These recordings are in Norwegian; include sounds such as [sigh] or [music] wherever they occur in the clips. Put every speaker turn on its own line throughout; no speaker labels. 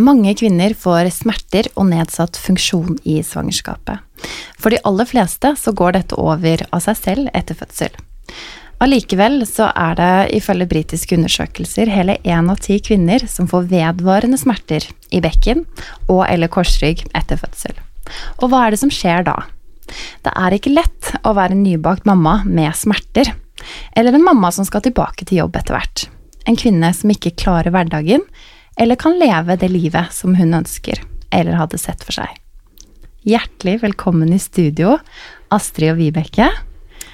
Mange kvinner får smerter og nedsatt funksjon i svangerskapet. For de aller fleste så går dette over av seg selv etter fødsel. Allikevel så er det ifølge britiske undersøkelser hele én av ti kvinner som får vedvarende smerter i bekken og eller korsrygg etter fødsel. Og hva er det som skjer da? Det er ikke lett å være nybakt mamma med smerter, eller en mamma som skal tilbake til jobb etter hvert. En kvinne som ikke klarer hverdagen, eller kan leve det livet som hun ønsker, eller hadde sett for seg. Hjertelig velkommen i studio, Astrid og Vibeke.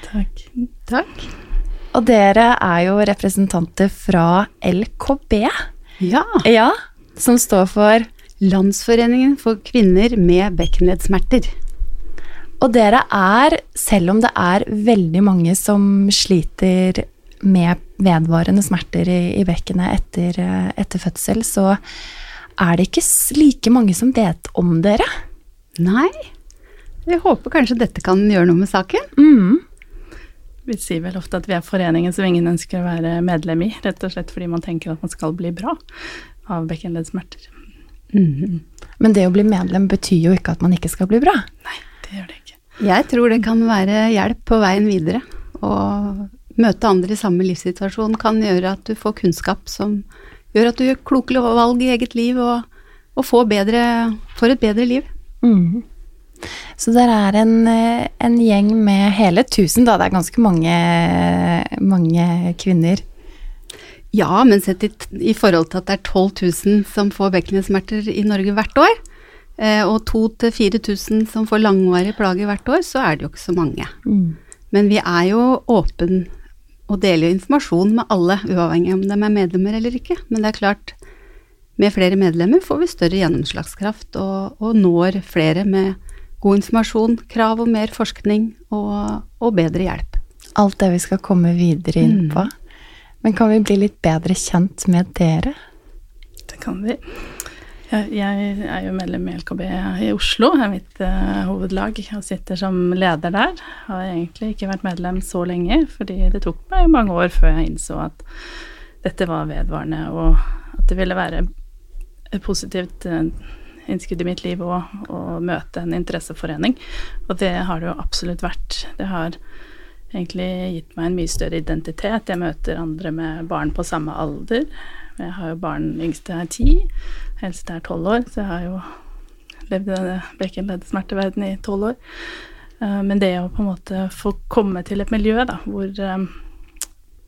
Takk.
Takk.
Og dere er jo representanter fra LKB,
Ja.
ja, som står for
Landsforeningen for kvinner med bekkenleddsmerter.
Og dere er, selv om det er veldig mange som sliter med vedvarende smerter i, i bekkenet etter, eh, etter fødsel, så er det ikke like mange som vet om dere.
Nei. Jeg håper kanskje dette kan gjøre noe med saken.
Mm.
Vi sier vel ofte at vi er foreningen som ingen ønsker å være medlem i, rett og slett fordi man tenker at man skal bli bra av bekkenleddsmerter.
Men det å bli medlem betyr jo ikke at man ikke skal bli bra.
Nei, det gjør det ikke.
Jeg tror det kan være hjelp på veien videre. Å møte andre i samme livssituasjon kan gjøre at du får kunnskap som gjør at du gjør kloke valg i eget liv og, og får, bedre, får et bedre liv.
Mm. Så dere er en, en gjeng med hele 1000, da. Det er ganske mange, mange kvinner.
Ja, men sett i, i forhold til at det er 12 000 som får bekkenleddsmerter i Norge hvert år, eh, og 2000-4000 som får langvarige plager hvert år, så er det jo ikke så mange. Men vi er jo åpen og deler jo informasjon med alle, uavhengig om de er medlemmer eller ikke. Men det er klart, med flere medlemmer får vi større gjennomslagskraft og, og når flere med god informasjon, krav om mer forskning og, og bedre hjelp.
Alt det vi skal komme videre inn
Mm.
på. Men kan vi bli litt bedre kjent med dere?
Det kan vi. Jeg, er jo medlem i LKB i Oslo, er mitt uh, hovedlag, og sitter som leder der. Har egentlig ikke vært medlem så lenge, fordi det tok meg mange år før jeg innså at dette var vedvarende, og at det ville være et positivt uh, innskudd i mitt liv å møte en interesseforening. Og det har det jo absolutt vært. Det har egentlig gitt meg en mye større identitet. Jeg møter andre med barn på samme alder. Jeg har jo barn yngste er ti, eldste er tolv år, så jeg har jo levd i denne bekkenleddsmerteverdenen i tolv år. Eh, Men det å på en måte få komme til et miljø da, hvor, eh,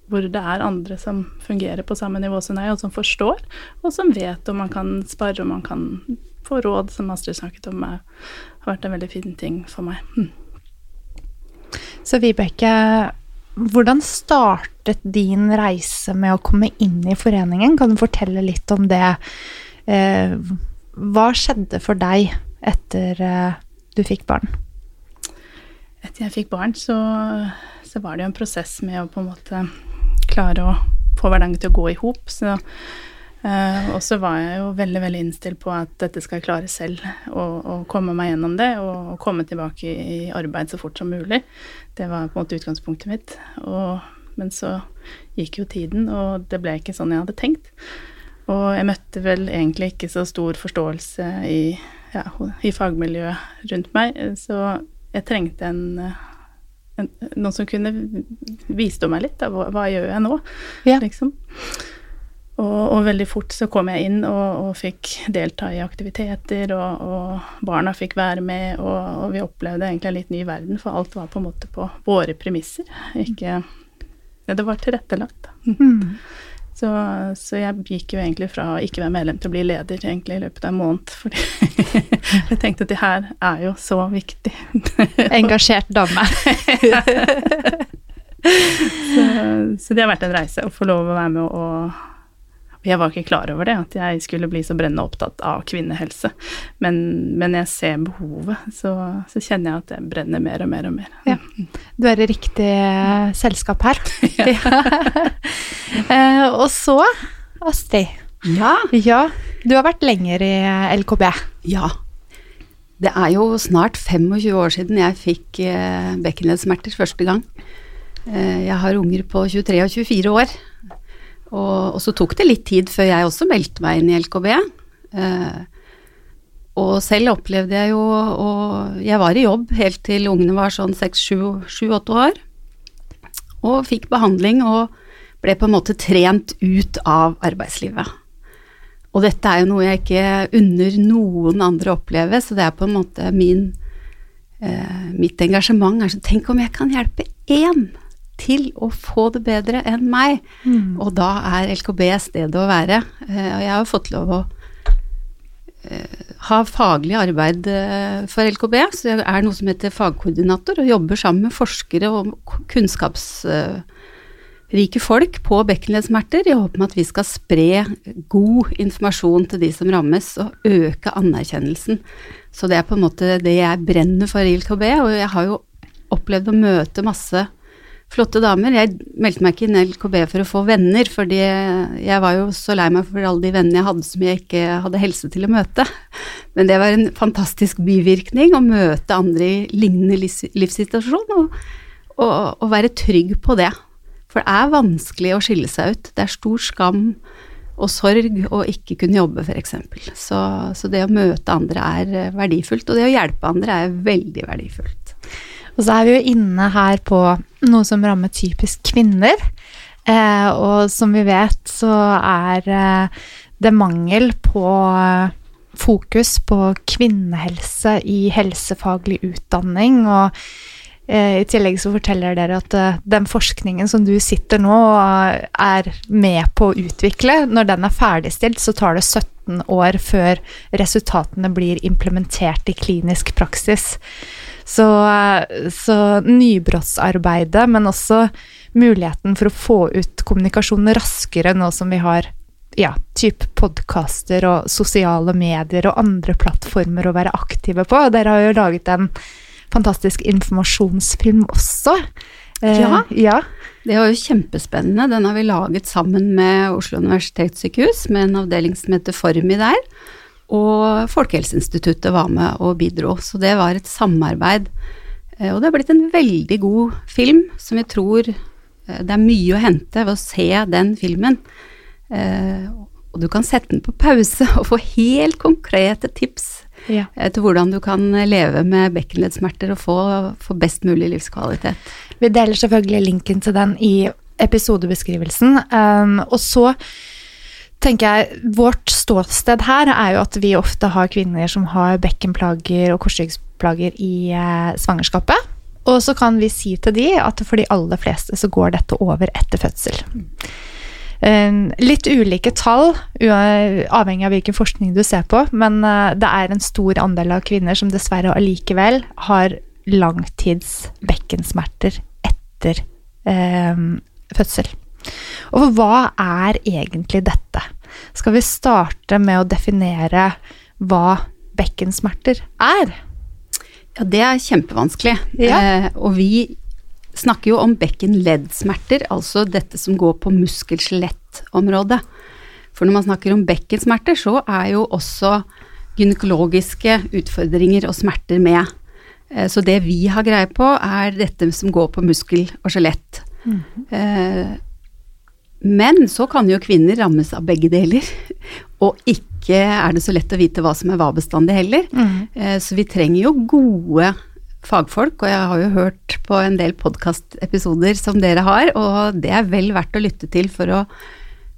hvor det er andre som fungerer på samme nivå som deg, og som forstår, og som vet om man kan spare, og man kan få råd, som Astrid snakket om, har vært en veldig fin ting for meg.
Så Vibeke, hvordan startet din reise med å komme inn i foreningen? Kan du fortelle litt om det? Eh, hva skjedde for deg etter eh, du fikk barn?
Etter jeg fikk barn, så, så var det jo en prosess med å på en måte klare å få hverdagen til å gå i hop. Eh, Og så var jeg jo veldig veldig innstilt på at dette skal jeg klare selv, og, og komme meg gjennom det og, og komme tilbake i, i arbeid så fort som mulig. Det var på en måte utgangspunktet mitt. Og, men så gikk jo tiden, og det ble ikke sånn jeg hadde tenkt. Og jeg møtte vel egentlig ikke så stor forståelse i, ja, i fagmiljøet rundt meg, så jeg trengte en, en, noen som kunne vise meg litt. Da. Hva, hva gjør jeg nå,
Ja.
liksom? Og, og veldig fort så kom jeg inn og, og fikk delta i aktiviteter, og, og barna fikk være med, og, vi opplevde egentlig en litt ny verden, for alt var på en måte på våre premisser. Ikke Det var tilrettelagt. Da. [laughs] Så, så jeg gikk jo egentlig fra å ikke være medlem til å bli leder egentlig i løpet av en måned, fordi [laughs] jeg tenkte at det her er jo så viktig. [laughs]
Engasjert dame.
så, så det har vært en reise å få lov å være med og, Og jeg var ikke klar over det, at jeg skulle bli så brennende opptatt av kvinnehelse. Men, men jeg ser behovet, så, så, kjenner jeg at det brenner mer og mer og mer.
Ja. Du er i riktig eh, selskap her. [laughs] Ja. [laughs] eh, og så, Astrid.
Ja.
ja. Du har vært lenger i LKB.
Ja. Det er jo snart 25 år siden jeg fikk eh, bekkenleddsmerter første gang. Eh, jeg har unger på 23 og 24 år. Og, og, så tok det litt tid før jeg også meldte meg inn i LKB. Eh, og selv opplevde jeg jo Og jeg var i jobb helt til ungene var sånn 6-7-8 år. Og fikk behandling og ble på en måte trent ut av arbeidslivet. Og dette er jo noe jeg ikke unner noen andre å oppleve, så det er på en måte min eh, Mitt engasjement er sånn Tenk om jeg kan hjelpe én til å få det bedre enn meg. Mm. Og da er LKB stedet å være. Eh, og jeg har fått lov å eh, ha faglig arbeid eh, for LKB, så jeg er noe som heter fagkoordinator, og jobber sammen med forskere og kunnskapsrike folk på bekkenleddsmerter i håp om at vi skal spre god informasjon til de som rammes, og øke anerkjennelsen. Så det er på en måte det jeg brenner for i LKB, og jeg har jo opplevd å møte masse flotte damer. Jeg meldte meg ikke inn i LKB for å få venner, fordi jeg var jo så lei meg for alle de vennene jeg hadde som jeg ikke hadde helse til å møte. Men det var en fantastisk bivirkning å møte andre i lignende livssituasjon, og, og, og være trygg på det. For det er vanskelig å skille seg ut. Det er stor skam og sorg å ikke kunne jobbe, f.eks. Så, så det å møte andre er verdifullt, og det å hjelpe andre er veldig verdifullt.
Og så er vi jo inne her på noe som rammer typisk kvinner. Eh, og som vi vet, så er eh, det mangel på eh, fokus på kvinnehelse i helsefaglig utdanning. Og eh, i tillegg så forteller dere at eh, den forskningen som du sitter nå og er med på å utvikle, når den er ferdigstilt, så tar det 17 år før resultatene blir implementert i klinisk praksis. Så, så nybrottsarbeidet, men også muligheten for å få ut kommunikasjonen raskere nå som vi har ja, type podkaster og sosiale medier og andre plattformer å være aktive på. Dere har jo laget en fantastisk informasjonsfilm også.
Eh, ja, ja. Det var jo kjempespennende. Den har vi laget sammen med Oslo universitetssykehus, med en avdeling som heter Formi der. Og Folkehelseinstituttet var med og bidro. Så det var et samarbeid. Eh, og det har blitt en veldig god film, som jeg tror eh, det er mye å hente ved å se den filmen. Eh, og du kan sette den på pause og få helt konkrete tips ja. til hvordan du kan leve med bekkenleddsmerter og få, få best mulig livskvalitet.
Vi deler selvfølgelig linken til den i episodebeskrivelsen. Um, og så tenker jeg, Vårt ståsted her er jo at vi ofte har kvinner som har bekkenplager og korsryggsplager i eh, svangerskapet. Og så kan vi si til de at for de aller fleste så går dette over etter fødsel. Uh, litt ulike tall, avhengig av hvilken forskning du ser på, men uh, det er en stor andel av kvinner som dessverre allikevel har langtids bekkensmerter etter uh, fødsel. Og hva er egentlig dette? Skal vi starte med å definere hva bekkensmerter er?
Ja, det er kjempevanskelig. Ja. Eh, og vi snakker jo om bekkenleddsmerter, altså dette som går på muskel-skjelett-området. For når man snakker om bekkensmerter, så er jo også gynekologiske utfordringer og smerter med. Eh, så det vi har greie på, er dette som går på muskel og skjelett. Mm -hmm. Men så kan jo kvinner rammes av begge deler. [laughs] Og ikke er det så lett å vite hva som er hva bestandig heller. Mm. Så vi trenger jo gode fagfolk, og jeg har jo hørt på en del podkastepisoder som dere har, og det er vel verdt å lytte til for å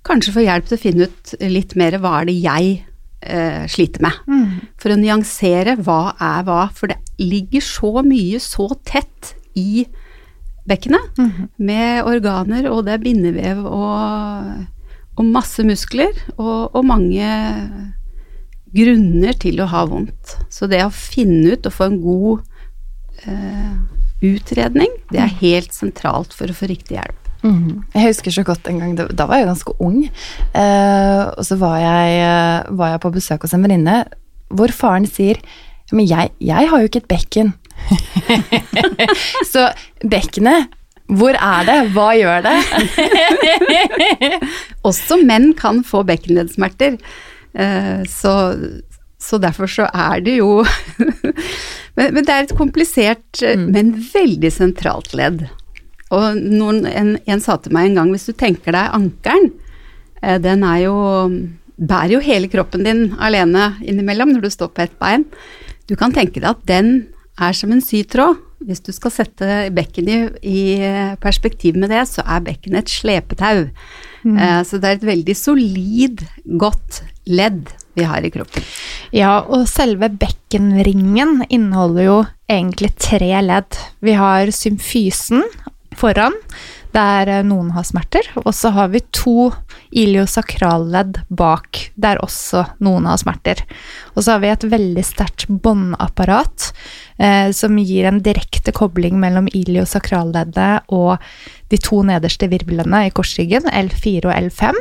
kanskje få hjelp til å finne ut litt mer hva er det jeg eh, sliter med. Mm. For å nyansere hva er hva, for det ligger så mye så tett i bekkenet mm -hmm. med organer, og det er bindevev og, og masse muskler og, og, mange grunner til å ha vondt. Så det å finne ut og få en god eh, utredning, det er helt sentralt for å få riktig hjelp.
Mm. Jeg husker så godt en gang, da var jeg ganske ung, eh, og så var jeg, eh, var jeg, på besøk hos en venninne hvor faren sier Men jeg, jeg har jo ikke et bekken. [laughs] så bekkenet hvor er det? Hva gjør det? [laughs]
Også menn kan få bekkenleddsmerter. Eh, så, så, derfor så er det jo [laughs] men, men, det er et komplisert, mm. men veldig sentralt ledd. Og noen, en, en, sa til meg en gang, hvis du tenker deg ankelen, eh, den er jo Bærer jo hele kroppen din alene innimellom når du står på ett bein. Du kan tenke deg at den er som en sytråd. Hvis du skal sette bekkenet i, i perspektiv med det, så er bekkenet et slepetau. Mm. Uh, så det er et veldig solid, godt ledd vi har i kroppen.
Ja, og selve bekkenringen inneholder jo egentlig tre ledd. Vi har symfysen foran, der eh, noen har smerter. Og så har vi to iliosakralledd bak, der også noen har smerter. Og så har vi et veldig sterkt båndapparat eh, som gir en direkte kobling mellom iliosakralleddet og de to nederste virvlene i korsryggen, L4 og L5.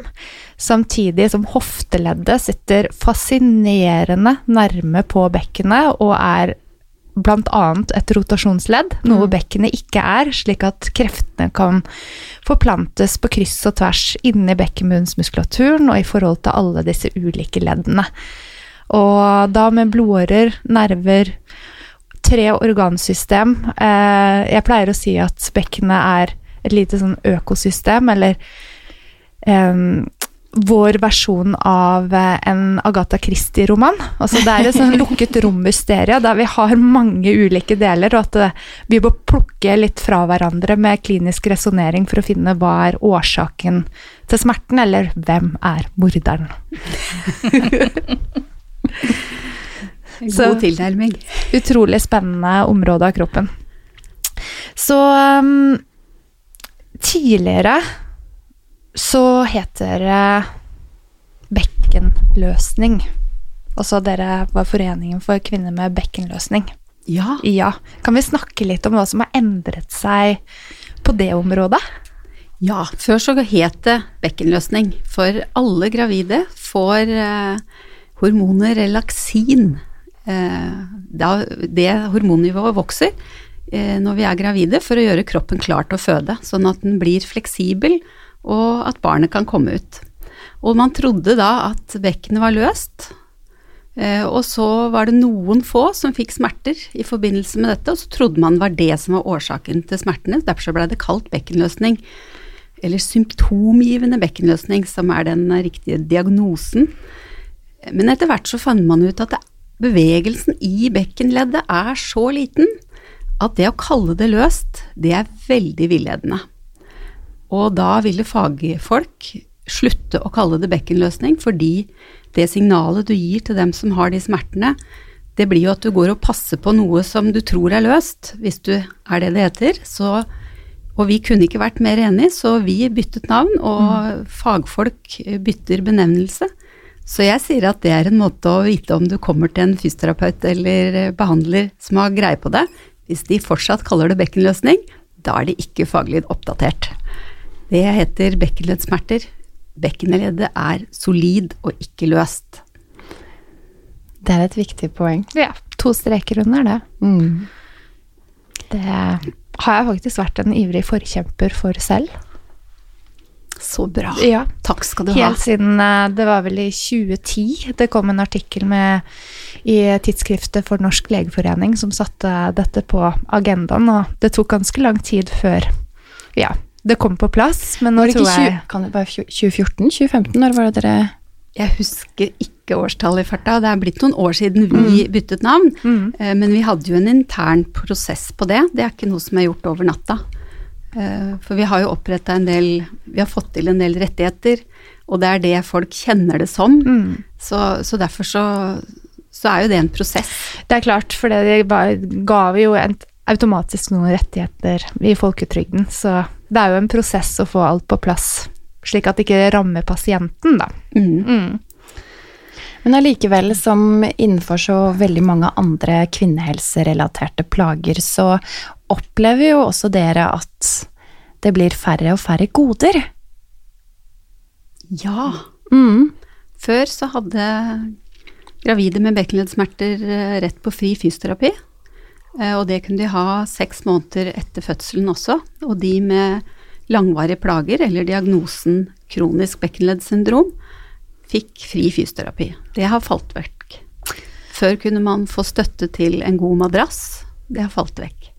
Samtidig som hofteleddet sitter fascinerende nærme på bekkenet og er bl.a. et rotasjonsledd, noe mm. bekkenet ikke er, slik at kreftene kan forplantes på kryss og tvers inni bekkenbunnsmuskulaturen og i forhold til alle disse ulike leddene. Og da med blodårer, nerver, tre organsystem eh, Jeg pleier å si at bekkenet er et lite sånn økosystem, eller eh, vår versjon av eh, en Agatha Christie-roman. Altså det er et sånn lukket rom-mysterie der vi har mange ulike deler, og at eh, vi må plukke litt fra hverandre med klinisk resonnering for å finne hva er årsaken til smerten, eller hvem er morderen. [laughs]
God tilnærming.
Utrolig spennende område av kroppen. Så um, tidligere så heter det bekkenløsning. Også dere var Foreningen for kvinner med bekkenløsning.
Ja.
ja. Kan vi snakke litt om hva som har endret seg på det området?
Ja, før så het det bekkenløsning. For alle gravide får eh, hormonet relaksin. Eh, det, det hormonnivået vokser eh, når vi er gravide for å gjøre kroppen klar til å føde, sånn at den blir fleksibel og at barnet kan komme ut. Og man trodde da at bekkenet var løst. Eh, og så var det noen få som fikk smerter i forbindelse med dette, og så trodde man var det som var årsaken til smertene. Derfor ble det kalt bekkenløsning. Eller symptomgivende bekkenløsning, som er den riktige diagnosen. Men etter hvert så fant man ut at bevegelsen i bekkenleddet er så liten at det å kalle det løst, det er veldig villedende. Og da ville fagfolk slutte å kalle det bekkenløsning, fordi det signalet du gir til dem som har de smertene, det blir jo at du går og passer på noe som du tror er løst, hvis du er det det heter. Så, og vi kunne ikke vært mer enig, så vi byttet navn, og mm. fagfolk bytter benevnelse. Så jeg sier at det er en måte å vite om du kommer til en fysioterapeut eller behandler som har greie på det. Hvis de fortsatt kaller det bekkenløsning, da er de ikke faglig oppdatert. Det heter bekkenleddsmerter. Bekkenleddet er solid og ikke løst.
Det er et viktig poeng.
Ja. To streker under det. Mm. Det har jeg faktisk vært en ivrig forkjemper for selv.
Så bra.
Ja.
Takk skal du
Helt
ha.
Helt siden eh, det var vel i 2010 det kom en artikkel med, i tidsskriftet for Norsk legeforening som satte dette på agendaen, og det tok ganske lang tid før ja, det kom på plass, men nå tror jeg
Kan det være 2014? 2015? Når var det dere
Jeg husker ikke årstallet i farta. Det er blitt noen år siden vi mm. byttet navn. Mm. Eh, men vi hadde jo en intern prosess på det. Det er ikke noe som er gjort over natta. Eh, for vi har jo oppretta en del Vi har fått til en del rettigheter, og det er det folk kjenner det som. Mm. Så, så, derfor så, så er jo det en prosess.
Det er klart, for det ga vi jo en automatisk noen rettigheter i folketrygden, så det er jo en prosess å få alt på plass, slik at det ikke rammer pasienten, da. Mm. Mm.
Men allikevel, som innenfor så veldig mange andre kvinnehelserelaterte plager, så opplever jo også dere at det blir færre og færre goder.
Ja.
Mm.
Før så hadde gravide med bekkenleddsmerter eh, rett på fri fysioterapi. Eh, Og det kunne de ha seks måneder etter fødselen også. Og de med langvarige plager eller diagnosen kronisk bekkenleddsyndrom fikk fri fysioterapi. Det har falt vekk. Før kunne man få støtte til en god madrass. Det har falt vekk.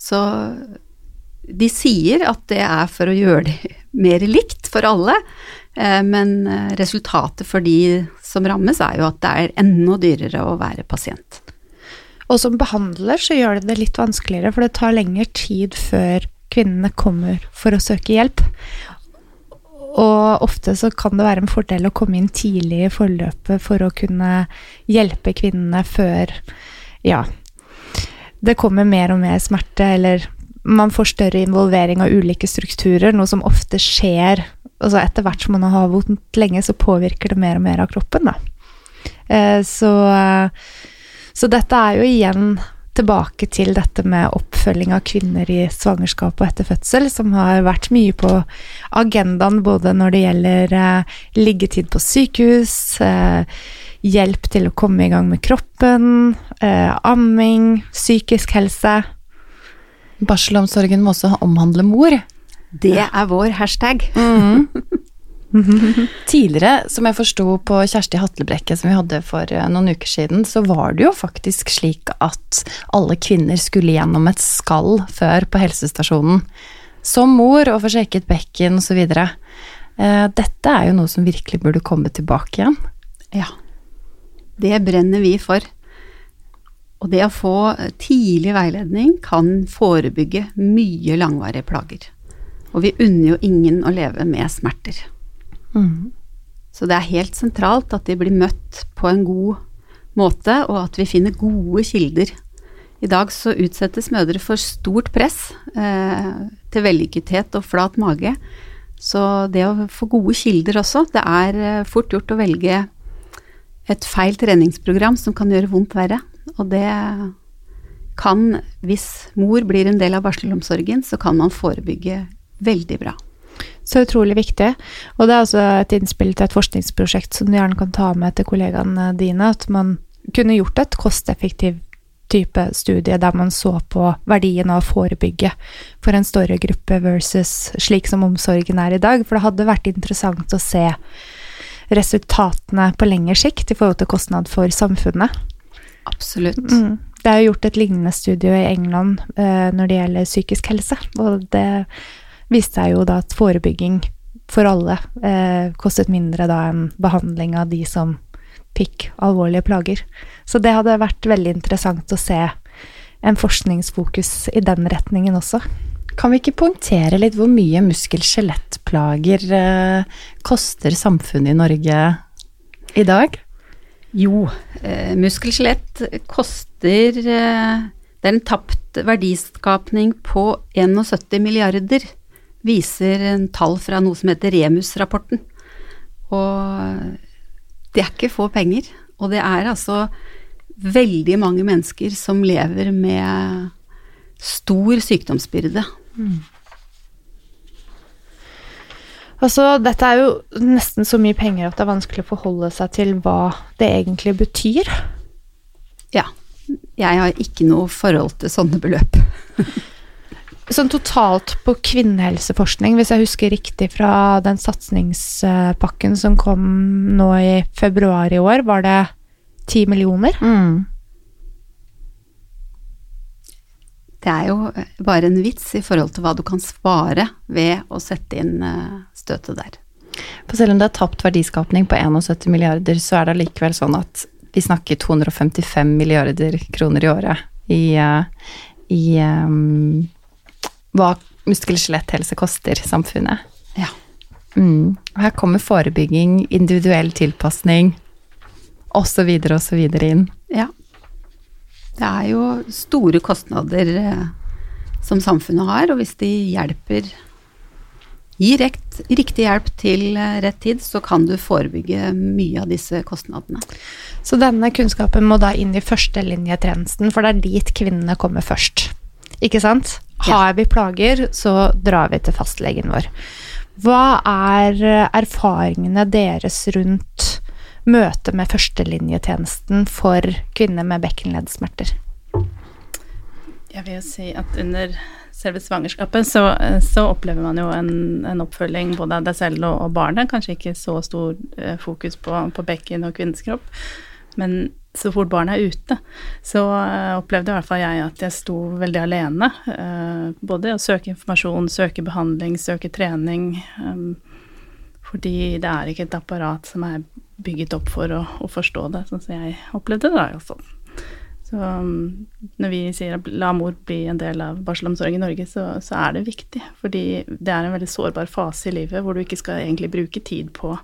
Så de sier at det er for å gjøre det [laughs] mer likt for alle, eh, men eh, resultatet for de som rammes er jo at det er enda dyrere å være pasient.
Og som behandler så gjør det det litt vanskeligere, for det tar lengre tid før kvinnene kommer for å søke hjelp. Og ofte så kan det være en fordel å komme inn tidlig i forløpet for å kunne hjelpe kvinnene før ja, det kommer mer og mer smerte, eller man får større involvering av ulike strukturer, noe som ofte skjer altså etter hvert som man har vondt lenge, så påvirker det mer og mer av kroppen. Da. Eh, så, så dette er jo igjen tilbake til dette med oppfølging av kvinner i svangerskap og etter fødsel, som har vært mye på agendaen både når det gjelder eh, liggetid på sykehus, eh, hjelp til å komme i gang med kroppen, eh, amming, psykisk helse.
Barselomsorgen må også omhandle mor.
Det er vår hashtag. [laughs] [laughs]
Tidligere, som jeg forsto på Kjersti Hatlebrekke som vi hadde for eh, noen uker siden, så var det jo faktisk slik at alle kvinner skulle gjennom et skall før på helsestasjonen. Som mor, og få sjekket bekken osv. Dette er jo noe som virkelig burde komme tilbake igjen.
Ja. Det brenner vi for. Og det å få tidlig veiledning kan forebygge mye langvarige plager. Og vi unner jo ingen å leve med smerter. Så det er helt sentralt at de blir møtt på en god måte, og at vi finner gode kilder. I dag så utsettes mødre for stort press eh, til vellykkethet og flat mage. Så det å få gode kilder også Det er eh, fort gjort å velge et feil treningsprogram som kan gjøre vondt verre. Og det kan, hvis mor blir en del av barselomsorgen, så kan man forebygge veldig bra.
Så utrolig viktig. Og det er også et innspill til et forskningsprosjekt som du gjerne kan ta med til kollegaene dine, at man kunne gjort et kosteffektiv type studie der man så på verdien av å forebygge for en større gruppe versus slik som omsorgen er i dag. For det hadde vært interessant å se resultatene på lengre sikt i forhold til kostnad for samfunnet.
Absolutt.
Mm. Det er jo gjort et lignende studie i England eh, når det gjelder psykisk helse, og det viste seg jo da at forebygging for alle eh, kostet mindre da enn behandling av de som fikk alvorlige plager. Så det hadde vært veldig interessant å se en forskningsfokus i den retningen også.
Kan vi ikke poengtere litt hvor mye muskel-skjelettplager eh, koster samfunnet i Norge i dag?
Jo, eh, muskelskjelett koster eh, Det er en tapt verdiskapning på 71 milliarder, viser en tall fra noe som heter Remus-rapporten. Og det er ikke få penger. Og det er altså veldig mange mennesker som lever med stor sykdomsbyrde.
Altså, dette er jo nesten så mye penger at det er vanskelig å forholde seg til hva det egentlig betyr.
Ja. Jeg har ikke noe forhold til sånne beløp. [laughs]
Sånn totalt på kvinnehelseforskning, hvis jeg husker riktig fra den satsingspakken som kom nå i februar i år, var det ti millioner?
Mm.
Det er jo bare en vits i forhold til hva du kan svare ved å sette inn eh, støtet der.
For selv om det er tapt verdiskapning på 71 milliarder, så er det allikevel sånn at vi snakker 255 milliarder kroner i året i, eh, i um, hva muskel-skjeletthelse koster samfunnet.
Ja.
Mm. Her kommer forebygging, individuell tilpasning osv. osv. inn.
ja. Det er jo store kostnader eh, som samfunnet har, og hvis de hjelper Gir rekt, riktig hjelp til eh, rett tid, så kan du forebygge mye av disse kostnadene.
Så denne kunnskapen må da inn i førstelinjetjenesten, for det er dit kvinnene kommer først. Ikke sant? Har vi plager, så drar vi til fastlegen vår. Hva er eh, erfaringene deres rundt møtet med førstelinjetjenesten for kvinner med bekkenleddsmerter?
Jeg vil jo si at under selve svangerskapet så, så opplever man jo en, en, oppfølging både av deg selv og, og barnet. Kanskje ikke så stor eh, fokus på, på bekken og kvinnens kropp, men så fort barnet er ute, så uh, opplevde i hvert fall jeg at jeg sto veldig alene. Uh, både å søke informasjon, søke behandling, søke trening. Um, fordi det er ikke et apparat som er bygget opp for å, å forstå det, sånn som jeg opplevde det da, også. Så um, når vi sier at la mor bli en del av barselomsorg i Norge, så, så, er det viktig. Fordi det er en veldig sårbar fase i livet hvor du ikke skal egentlig bruke tid på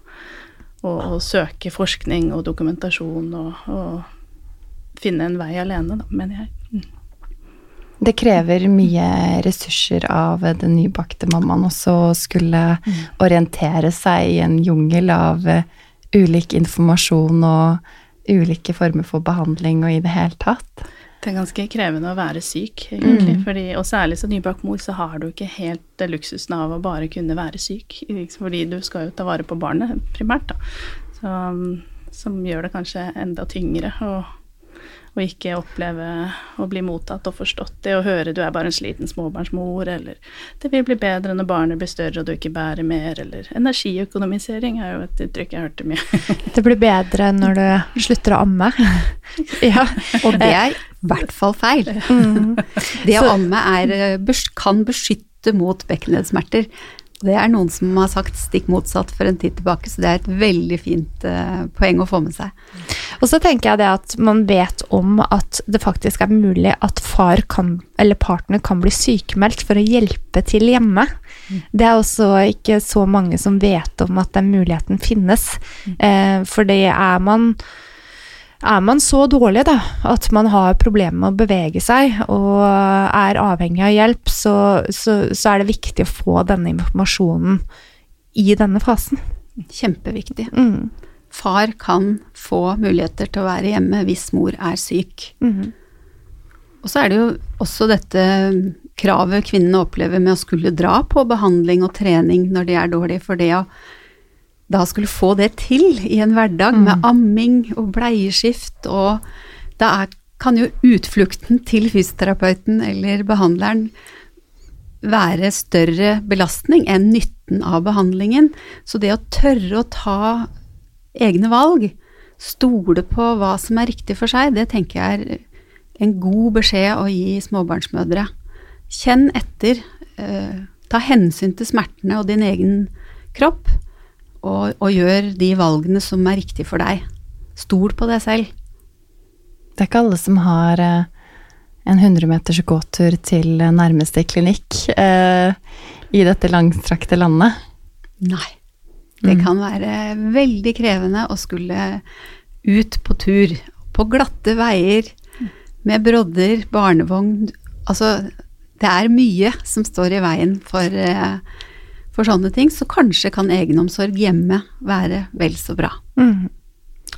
å, og søke forskning og dokumentasjon og, og finne en vei alene, da, mener jeg. Mm.
Det krever mye ressurser av den nybakte mammaen også å skulle mm. orientere seg i en jungel av uh, ulik informasjon og ulike former for behandling og i det hele tatt.
Det er ganske krevende å være syk, egentlig. Mm. Fordi, og særlig som nybakt mor, så har du ikke helt luksusen av å bare kunne være syk. Fordi du skal jo ta vare på barnet, primært, da. Så, som gjør det kanskje enda tyngre. Og og ikke oppleve å bli mottatt og forstått det, og høre du er bare en sliten småbarnsmor, eller det vil bli bedre når barnet blir større og du ikke bærer mer, eller energiøkonomisering er jo et uttrykk jeg hørte mye. [laughs]
det blir bedre når du slutter å amme. [laughs]
ja. Og det er i hvert fall feil. [laughs] Mm. Det å amme er, eh, kan beskytte mot bekkenleddsmerter. Det er noen som har sagt stikk motsatt for en tid tilbake, så det er et veldig fint uh, poeng å få med seg.
Og så tenker jeg det at man vet om at det faktisk er mulig at far kan, eller partner kan bli sykemeldt for å hjelpe til hjemme. Mm. Det er også ikke så mange som vet om at den muligheten finnes. Mm. Uh, for det er man er man så dårlig da, at man har problemer med å bevege seg og er avhengig av hjelp, så, så, så, er det viktig å få denne informasjonen i denne fasen.
Kjempeviktig. Mm. Far kan få muligheter til å være hjemme hvis mor er syk. Mm. Og så er det jo også dette kravet kvinnene opplever med å skulle dra på behandling og trening når de er dårlige, for det å da skulle få det til i en hverdag mm. med amming og bleieskift, og da er, kan jo utflukten til fysioterapeuten eller behandleren være større belastning enn nytten av behandlingen. Så det å tørre å ta egne valg, stole på hva som er riktig for seg, det tenker jeg er en god beskjed å gi småbarnsmødre. Kjenn etter, eh, ta hensyn til smertene og din egen kropp og, og gjør de valgene som er riktige for deg. Stol på deg selv.
Det er ikke alle som har eh, en 100 meters gåtur til nærmeste klinikk eh, i dette langstrakte landet.
Nei. Det mm. kan være veldig krevende å skulle ut på tur. På glatte veier, med brodder, barnevogn Altså, det er mye som står i veien for eh, for sånne ting, så kanskje kan egenomsorg hjemme være vel så bra. Mm.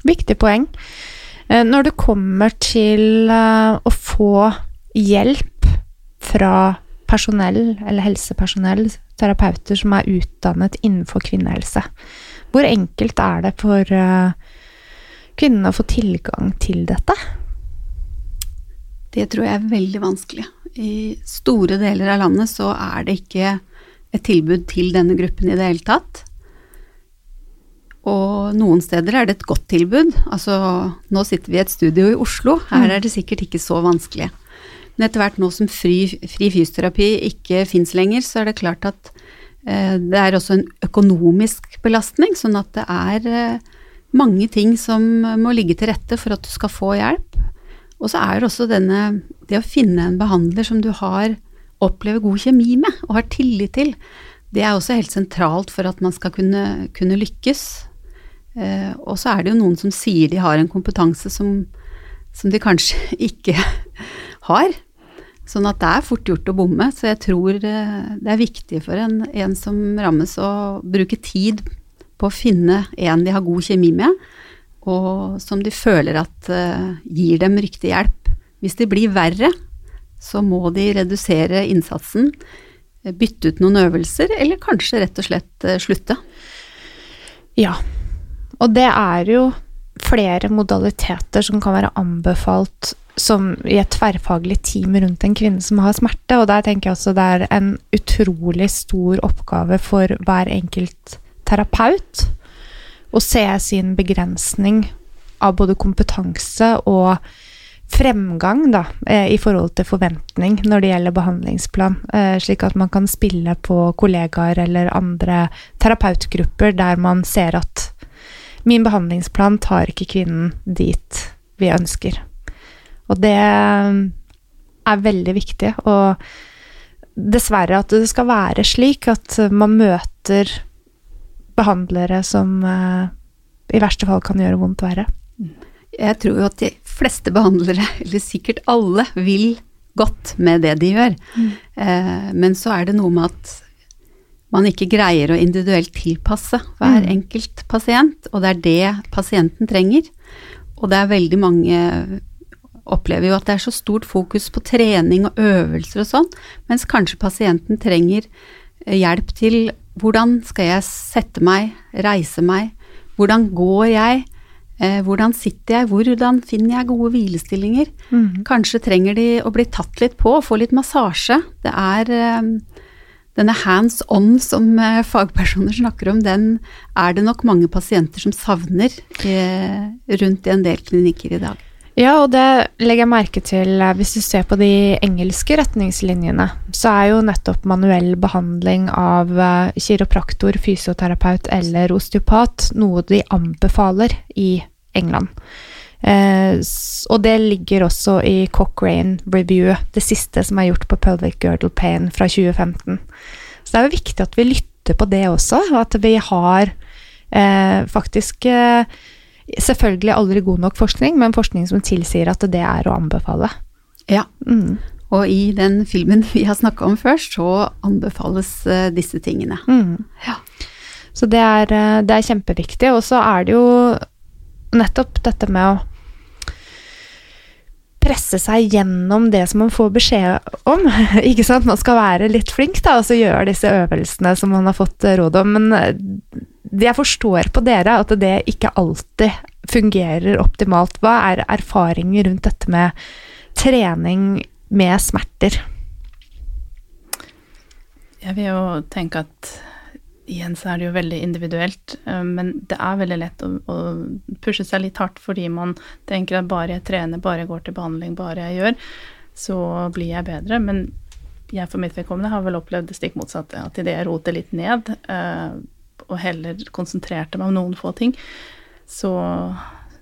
Viktig poeng. Eh, når det kommer til eh, å få hjelp fra personell, eller helsepersonell, terapeuter som er utdannet innenfor kvinnehelse, hvor enkelt er det for eh, kvinnene å få tilgang til dette?
Det tror jeg er veldig vanskelig. I store deler av landet så er det ikke et tilbud til denne gruppen i det hele tatt. Og noen steder er det et godt tilbud. Altså, nå sitter vi i et studio i Oslo, her mm. er det sikkert ikke så vanskelig. Men etter hvert nå som fri, fri fysioterapi ikke fins lenger, så er det klart at eh, det er også en økonomisk belastning, sånn at det er eh, mange ting som må ligge til rette for at du skal få hjelp. Og så er det også denne Det å finne en behandler som du har opplever god kjemi med og har tillit til, det er også helt sentralt for at man skal kunne, kunne lykkes. Eh, og så er det jo noen som sier de har en kompetanse som, som de kanskje [laughs] ikke har. Sånn at det er fort gjort å bomme. Så jeg tror eh, det er viktig for en, en som rammes å bruke tid på å finne en de har god kjemi med, og som de føler at uh, gir dem riktig hjelp. Hvis de blir verre, så må de redusere innsatsen, eh, bytte ut noen øvelser, eller kanskje rett og slett eh, slutte.
Ja. Og det er jo flere modaliteter som kan være anbefalt som i et tverrfaglig team rundt en kvinne som har smerte, og der tenker jeg også det er en utrolig stor oppgave for hver enkelt terapeut å se sin begrensning av både kompetanse og fremgang da, eh, i forhold til forventning når det gjelder behandlingsplan, eh, slik at man kan spille på kollegaer eller andre terapeutgrupper der man ser at min behandlingsplan tar ikke kvinnen dit vi ønsker. Og det er veldig viktig, og dessverre at det skal være slik at man møter behandlere som eh, i verste fall kan gjøre vondt verre.
Jeg tror jo at de fleste behandlere, eller sikkert alle, vil godt med det de gjør. Mm. Eh, men så er det noe med at man ikke greier å individuelt tilpasse hver mm. enkelt pasient, og det er det pasienten trenger. Og det er veldig mange opplever jo at det er så stort fokus på trening og øvelser og sånn, mens kanskje pasienten trenger eh, hjelp til hvordan skal jeg sette meg, reise meg, hvordan går jeg, eh, hvordan sitter jeg, hvordan finner jeg gode hvilestillinger. Mm. Kanskje trenger de å bli tatt litt på, få litt massasje. Det er eh, denne hands on som eh, fagpersoner snakker om, den er det nok mange pasienter som savner rundt i en del klinikker i dag.
Ja, og det legger jeg merke til eh, hvis du ser på de engelske retningslinjene. Så er jo nettopp manuell behandling av uh, kiropraktor, fysioterapeut eller osteopat noe de anbefaler i England. Eh, og det ligger også i Cochrane Review, det siste som er gjort på pelvic girdle pain fra 2015. Så det er jo viktig at vi lytter på det også, og at vi har eh, faktisk Selvfølgelig aldri god nok forskning, men forskning som tilsier at det er å anbefale.
Ja. Mm. Og i den filmen vi har snakka om før, så anbefales uh, disse tingene. Mm.
Ja. Så det er, eh, det er kjempeviktig. Og så er det jo nettopp dette med å presse seg gjennom det som man får beskjed om. [laughs] ikke sant? Man skal være litt flink da, og så gjøre disse øvelsene som man har fått råd om. Men eh, jeg forstår på dere at det ikke alltid fungerer optimalt. Hva er erfaringer rundt dette med trening med smerter?
Jeg vil jo tenke at igjen så er det jo veldig individuelt, eh, men det er veldig lett å, å, pushe seg litt hardt fordi man tenker at bare jeg trener, bare jeg går til behandling, bare jeg gjør, så blir jeg bedre. Men jeg for mitt vedkommende har vel opplevd det stikk motsatte. At idet jeg roter litt ned, eh, og heller konsentrerte meg om noen få ting, så,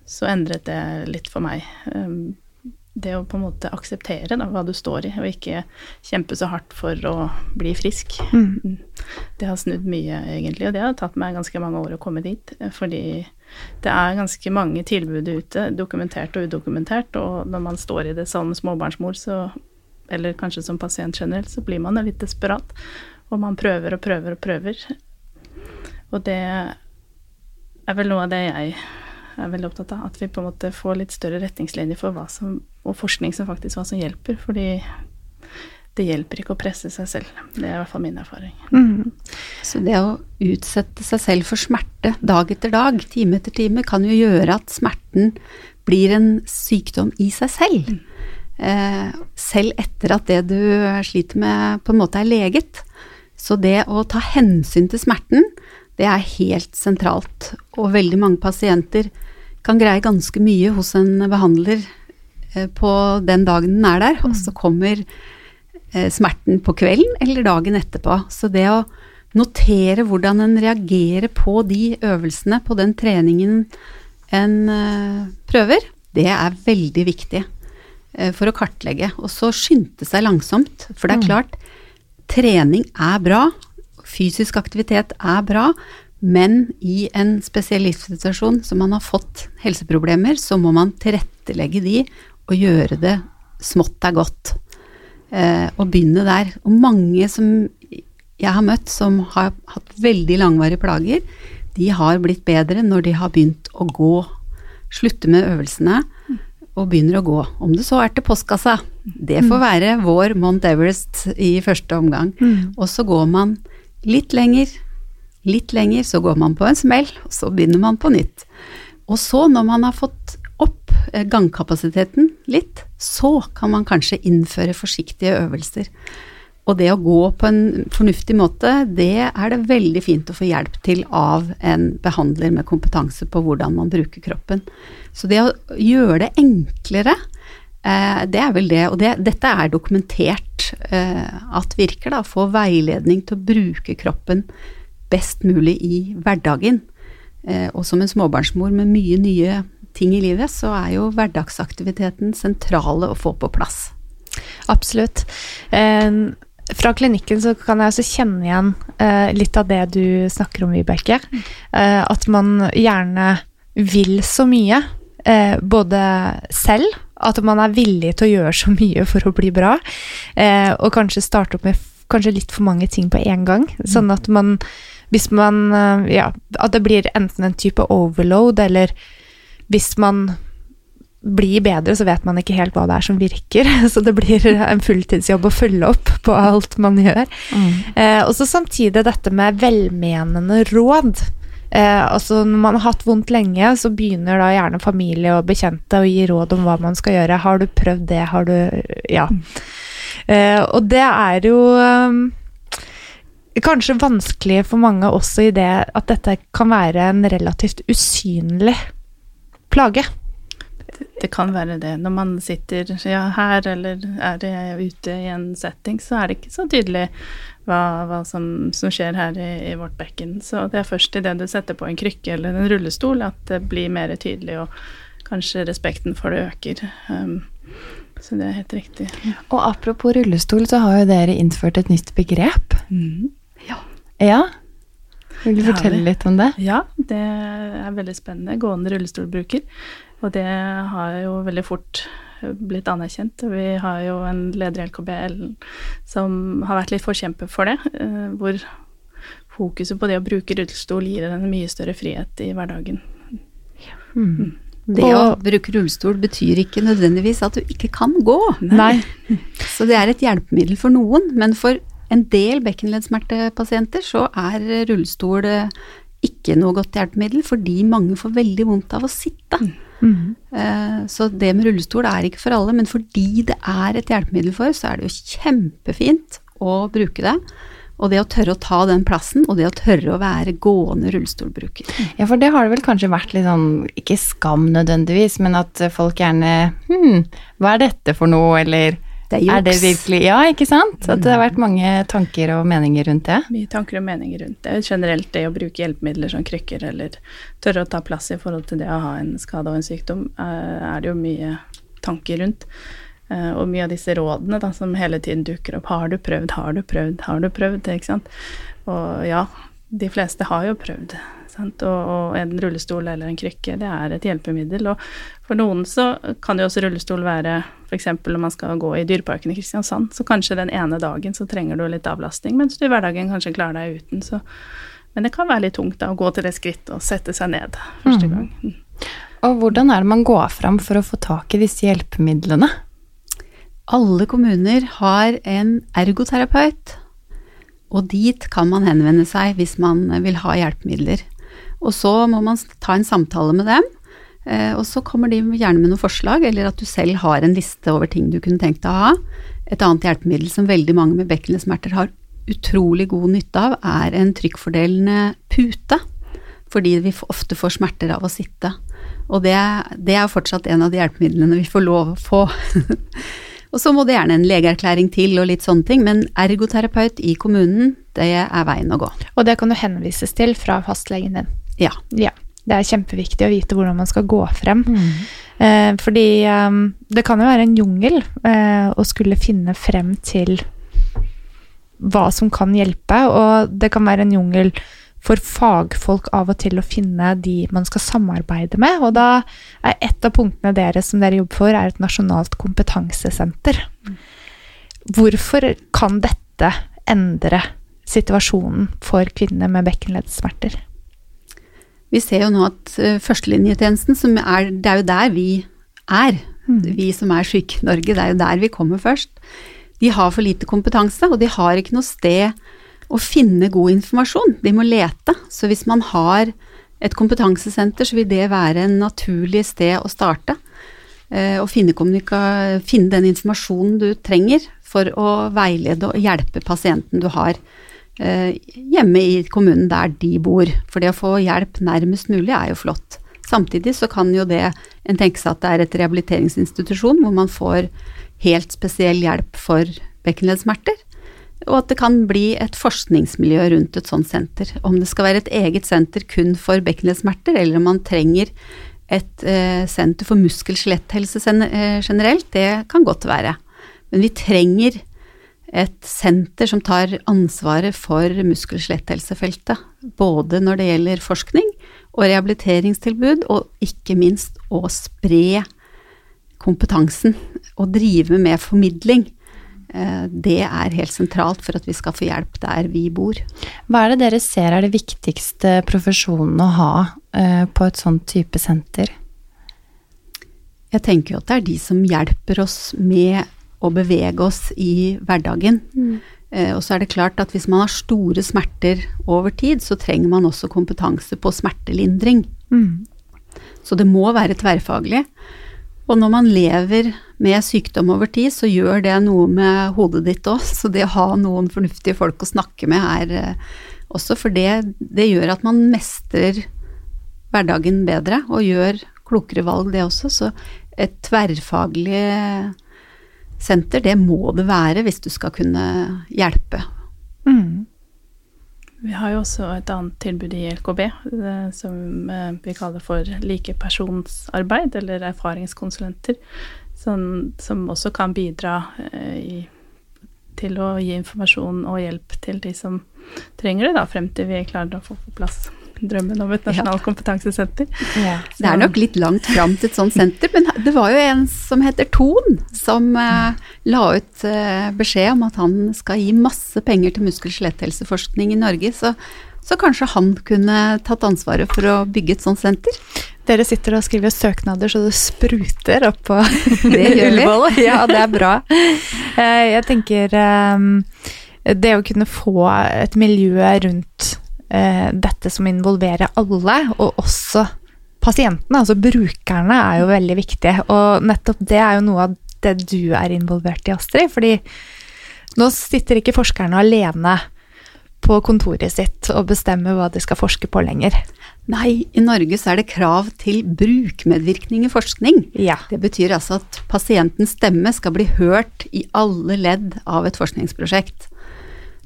så endret det litt for meg. Det å på en måte akseptere da, hva du står i, og ikke kjempe så hardt for å bli frisk. Mm. Det har snudd mye, egentlig, og det har tatt meg ganske mange år å komme dit. Fordi det er ganske mange tilbud ute, dokumentert og udokumentert, og når man står i det som småbarnsmor, så, eller kanskje som pasient generelt, så blir man litt desperat. Og man prøver og prøver og prøver. Og det er vel noe av det jeg er veldig opptatt av. At vi på en måte får litt større retningslinjer for hva som, og forskning som faktisk hva som hjelper. Fordi det hjelper ikke å presse seg selv. Det er i hvert fall min erfaring. Mm.
Så det å utsette seg selv for smerte dag etter dag, time etter time, kan jo gjøre at smerten blir en sykdom i seg selv. Mm. Eh, selv etter at det du sliter med på en måte er leget. Så det å ta hensyn til smerten, det er helt sentralt. Og veldig mange pasienter kan greie ganske mye hos en behandler eh, på den dagen den er der, og så mm. kommer eh, smerten på kvelden eller dagen etterpå. Så det å notere hvordan en reagerer på de øvelsene, på den treningen en eh, prøver, det er veldig viktig for å kartlegge. Og så skynde seg langsomt, for det er mm. klart, trening er bra, fysisk aktivitet er bra, men i en spesiell livssituasjon som man har fått helseproblemer, så må man tilrettelegge de og gjøre det smått er godt. Eh, og begynne der. Og mange som jeg har møtt som har hatt veldig langvarige plager, de har blitt bedre når de har begynt å gå, slutte med øvelsene og begynner å gå. Om det så er til postkassa. Det får være vår Mount Everest i første omgang. Og så går man litt lenger, litt lenger, så går man på en smell, og så begynner man på nytt. Og så, når man har fått opp eh, gangkapasiteten litt, så kan man kanskje innføre forsiktige øvelser. Og det å gå på en fornuftig måte, det er det veldig fint å få hjelp til av en behandler med kompetanse på hvordan man bruker kroppen. Så det å gjøre det enklere, det er vel det. Og det, dette er dokumentert eh, at virker, da. Få veiledning til å bruke kroppen best mulig i hverdagen. Eh, og som en småbarnsmor med mye nye ting i livet, så er jo hverdagsaktiviteten sentrale å få på plass.
Absolutt. Eh, fra klinikken så kan jeg også kjenne igjen eh, litt av det du snakker om, Vibeke. Eh, at man gjerne vil så mye, eh, både selv, at man er villig til å gjøre så mye for å bli bra, eh, og kanskje starte opp med kanskje litt for mange ting på en gang. Sånn at man Hvis man eh, Ja, at det blir enten en type overload, eller hvis man blir bedre, så vet man ikke helt hva det er som virker. [laughs] Så det blir en fulltidsjobb å følge opp på alt man gjør.
Mm.
Eh, og så samtidig dette med velmenende råd. Eh, altså Når man har hatt vondt lenge, så begynner da gjerne familie og bekjente å gi råd om hva man skal gjøre. Har du prøvd det? Har du Ja. Eh, og det er jo eh, kanskje vanskelig for mange også i det at dette kan være en relativt usynlig plage.
Det kan være det. Når man sitter ja, her eller er ute i en setting, så er det ikke så tydelig hva, hva som, som, skjer her i, i, vårt bekken. Så det er først idet du setter på en krykke eller en rullestol at det blir mer tydelig, og kanskje respekten for det øker. Um, så det er helt riktig.
Og apropos rullestol, så har jo dere innført et nytt begrep.
Mm.
Ja. ja. Vil du fortelle litt om det?
Ja, det er veldig spennende. Gående rullestolbruker. Og det har jo veldig fort blitt anerkjent. Vi har jo en leder i LKBL som har vært litt forkjemper for det. Eh, hvor fokuset på det å bruke rullestol gir en mye større frihet i hverdagen.
Mm. Det å bruke rullestol betyr ikke nødvendigvis at du ikke kan gå.
Nei.
Så det er et hjelpemiddel for noen, men for en del bekkenleddsmertepasienter så er rullestol ikke noe godt hjelpemiddel, fordi mange får veldig vondt av å sitte. Mm. Så det med rullestol er ikke for alle, men fordi det er et hjelpemiddel for, så er det jo kjempefint å bruke det. Og det å tørre å ta den plassen, og det å tørre å være gående rullestolbruker.
Ja, for det har det vel kanskje vært litt sånn, ikke skam nødvendigvis, men at folk gjerne Hm, hva er dette for noe, eller
det er,
er det virkelig Ja, ikke sant? At det har vært mange tanker og meninger rundt det?
Mye tanker og meninger rundt det. Generelt det å bruke hjelpemidler som krykker, eller tørre å ta plass i forhold til det å ha en skade og en sykdom, eh, er det jo mye tanker rundt. Eh, og mye av disse rådene da, som hele tiden dukker opp. Har du prøvd, har du prøvd, har du prøvd? Ikke sant? Og ja, de fleste har jo prøvd. Og, og, en rullestol eller en krykke, det er et hjelpemiddel. Og for noen så kan jo også rullestol være f.eks. når man skal gå i Dyreparken i Kristiansand, så kanskje den ene dagen så trenger du litt avlastning, mens du i hverdagen kanskje klarer deg uten. Så. Men det kan være litt tungt da, å gå til det skrittet og sette seg ned første gang. Mm.
Og hvordan er det man går fram for å få tak i disse hjelpemidlene?
Alle kommuner har en ergoterapeut, og dit kan man henvende seg hvis man vil ha hjelpemidler. Og så må man ta en samtale med dem, eh, og så kommer de gjerne med noen forslag, eller at du selv har en liste over ting du kunne tenkt deg å ha. Et annet hjelpemiddel som veldig mange med bekkenesmerter har utrolig god nytte av, er en trykkfordelende pute. Fordi vi ofte får smerter av å sitte. Og det, det er fortsatt en av de hjelpemidlene vi får lov å få. [laughs] og så må det gjerne en legeerklæring til og litt sånne ting, men ergoterapeut i kommunen, det er veien å gå.
Og det kan du henvises til fra fastlegen din?
Ja.
ja. Det er kjempeviktig å vite hvordan man skal gå frem. Mm. Eh, fordi eh, det kan jo være en jungel eh, å skulle finne frem til hva som kan hjelpe, og det kan være en jungel for fagfolk av og til å finne de man skal samarbeide med. Og da er et av punktene deres som dere jobber for, er et nasjonalt kompetansesenter. Hvorfor kan dette endre situasjonen for kvinner med bekkenleddssmerter?
Vi ser jo nå at uh, førstelinjetjenesten, som er, det er jo der vi er, Vi som er syke i Norge, det er jo der vi kommer først. De har for lite kompetanse, og de har ikke noe sted å finne god informasjon. De må lete. Så hvis man har et kompetansesenter, så vil det være en naturlig sted å starte. Eh, og finne, finne den informasjonen du trenger for å veilede og hjelpe pasienten du har eh, hjemme i kommunen der de bor. For det å få hjelp nærmest mulig er jo flott. Samtidig så kan jo det en tenke seg at det er et rehabiliteringsinstitusjon hvor man får helt spesiell hjelp for bekkenleddsmerter. Og at det kan bli et forskningsmiljø rundt et sånt senter. Om det skal være et eget senter kun for bekkenleddsmerter, eller om man trenger et eh, senter for muskel-skjeletthelse eh, generelt, det kan godt være. Men vi trenger et senter som tar ansvaret for muskel-skjeletthelsfeltet. Både når det gjelder forskning og rehabiliteringstilbud, og ikke minst å spre kompetansen. Og drive med formidling. Eh, det er helt sentralt for at vi skal få hjelp der vi bor.
Hva er det dere ser er det viktigste profesjonen å ha eh, på et sånt type senter?
Jeg tenker jo at det er de som hjelper oss med å bevege oss i hverdagen. Mm. Eh, og så er det klart at hvis man har store smerter over tid, så trenger man også kompetanse på smertelindring. Mm. Så det må være tverrfaglig. Og når man lever med sykdom over tid, så gjør det noe med hodet ditt òg. Så det å ha noen fornuftige folk å snakke med er eh, også for det, det gjør at man mestrer hverdagen bedre og gjør klokere valg, det også. Så et tverrfaglig senter, det må det være hvis du skal kunne hjelpe. Mm.
Vi har jo også et annet tilbud i LKB eh, som eh, vi kaller for likepersonsarbeid, eller erfaringskonsulenter, som, som også kan bidra eh, i, til å gi informasjon og hjelp til de som trenger det, da, frem til vi klarer å få på plass drømmen om et nasjonalt ja. kompetansesenter.
Ja, det er nok litt langt fram til et sånt senter, men det var jo en som heter Ton, som uh, la ut uh, beskjed om at han skal gi masse penger til muskel- og skjeletthelseforskning i Norge. Så, så, kanskje han kunne tatt ansvaret for å bygge et sånt senter?
Dere sitter og skriver søknader så det spruter opp på [laughs] [laughs] Ullevål. Ja, det er bra. Eh, jeg tenker det å kunne få et miljø rundt dette som involverer alle, og også pasientene, altså brukerne, er jo veldig viktig. Og nettopp det er jo noe av det du er involvert i, Astrid. fordi nå sitter ikke forskerne alene på kontoret sitt og bestemmer hva de skal forske på lenger.
Nei, i Norge så er det krav til brukmedvirkning i forskning.
Ja.
Det betyr altså at pasientens stemme skal bli hørt i alle ledd av et forskningsprosjekt.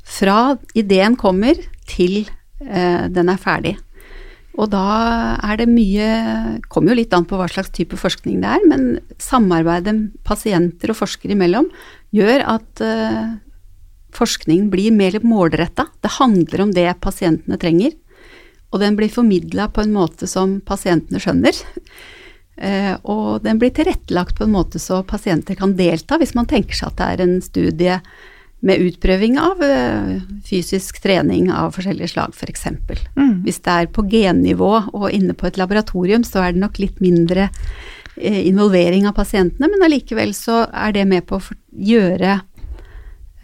Fra ideen kommer til Eh, den er ferdig. Og da er det mye Kommer jo litt an på hva slags type forskning det er, men samarbeidet pasienter og forskere imellom gjør at forskning forskningen blir mer målretta. Det handler om det pasientene trenger. Og den blir formidla på en måte som pasientene skjønner. Uh, og den blir tilrettelagt på en måte så pasienter kan delta, hvis man tenker seg at det er en studie med utprøving av uh, fysisk trening av forskjellige slag, f.eks. For mm. Hvis det er på gennivå og inne på et laboratorium, så er det nok litt mindre uh, involvering av pasientene, men allikevel så er det med på å gjøre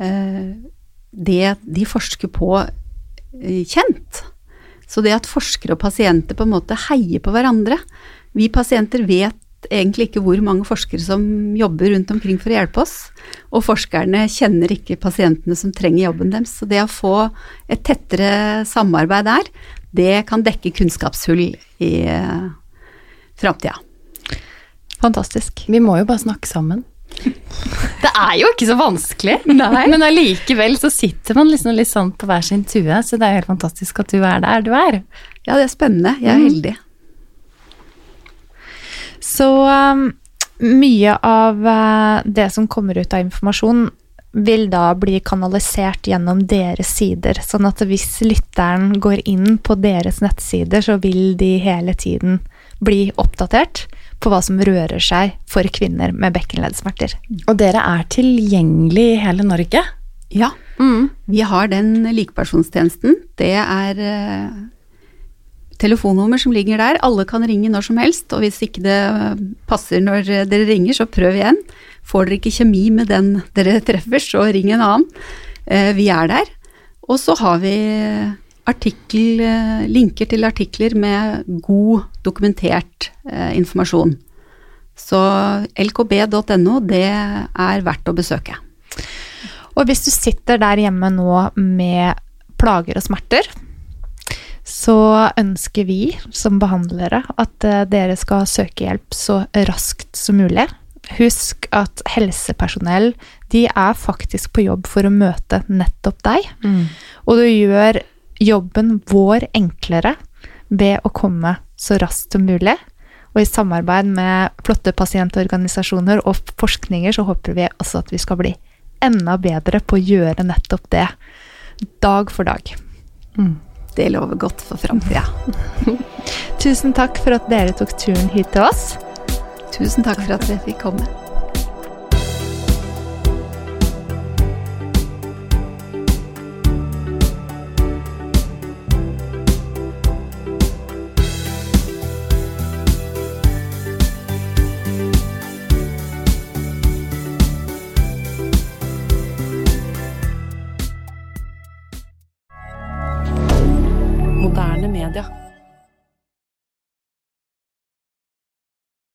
uh, det de forsker på, kjent. Så det at forskere og pasienter på en måte heier på hverandre Vi pasienter vet egentlig ikke hvor mange forskere som jobber rundt omkring for å hjelpe oss. Og forskerne kjenner ikke pasientene som trenger jobben deres. Så det å få et tettere samarbeid der, det kan dekke kunnskapshull i uh, framtida.
Fantastisk.
Vi må jo bare snakke sammen. [laughs] Det er jo ikke så vanskelig, Nei. men allikevel så sitter man liksom litt sånn på hver sin tue, så det er jo helt fantastisk at du er der du er.
Ja, det er spennende. Jeg er mm. heldig.
Så um, mye av uh, det som kommer ut av informasjon, vil da bli kanalisert gjennom deres sider. Sånn at hvis lytteren går inn på deres nettsider, så vil de hele tiden bli oppdatert på hva som rører seg for kvinner med bekkenleddsmerter.
Og dere er tilgjengelig i hele Norge?
Ja. Mm. Vi har den likepersonstjenesten. Det er uh, telefonnummer som ligger der. Alle kan ringe når som helst, og hvis ikke det passer når dere ringer, så prøv igjen. Får dere ikke kjemi med den dere treffer, så ring en annen. Eh, vi er der. Og så har vi artikkel, eh, linker til artikler med god, dokumentert eh, informasjon. Så lkb.no, det er verdt å besøke.
Og hvis du sitter der hjemme nå med plager og smerter, så ønsker vi som behandlere at eh, dere skal søke hjelp så raskt som mulig. Husk at helsepersonell de er faktisk på jobb for å møte nettopp deg.
Mm.
Og du gjør jobben vår enklere ved å komme så raskt som mulig. Og i samarbeid med flotte pasientorganisasjoner og forskninger så håper vi også at vi skal bli enda bedre på å gjøre nettopp det. Dag for dag.
Det lover godt for framtida. [laughs]
Tusen takk for at dere tok turen hit til oss.
Tusen takk for at vi fikk komme.